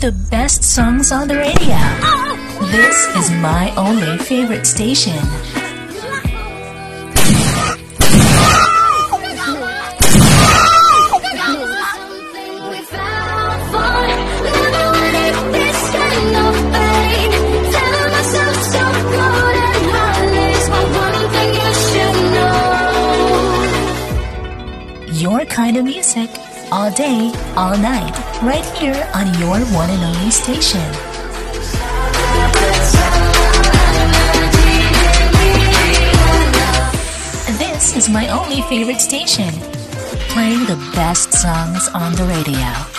The best songs on the radio. This is my only favorite station. Your kind of music, all day, all night, right here on your one and only station. This is my only favorite station, playing the best songs on the radio.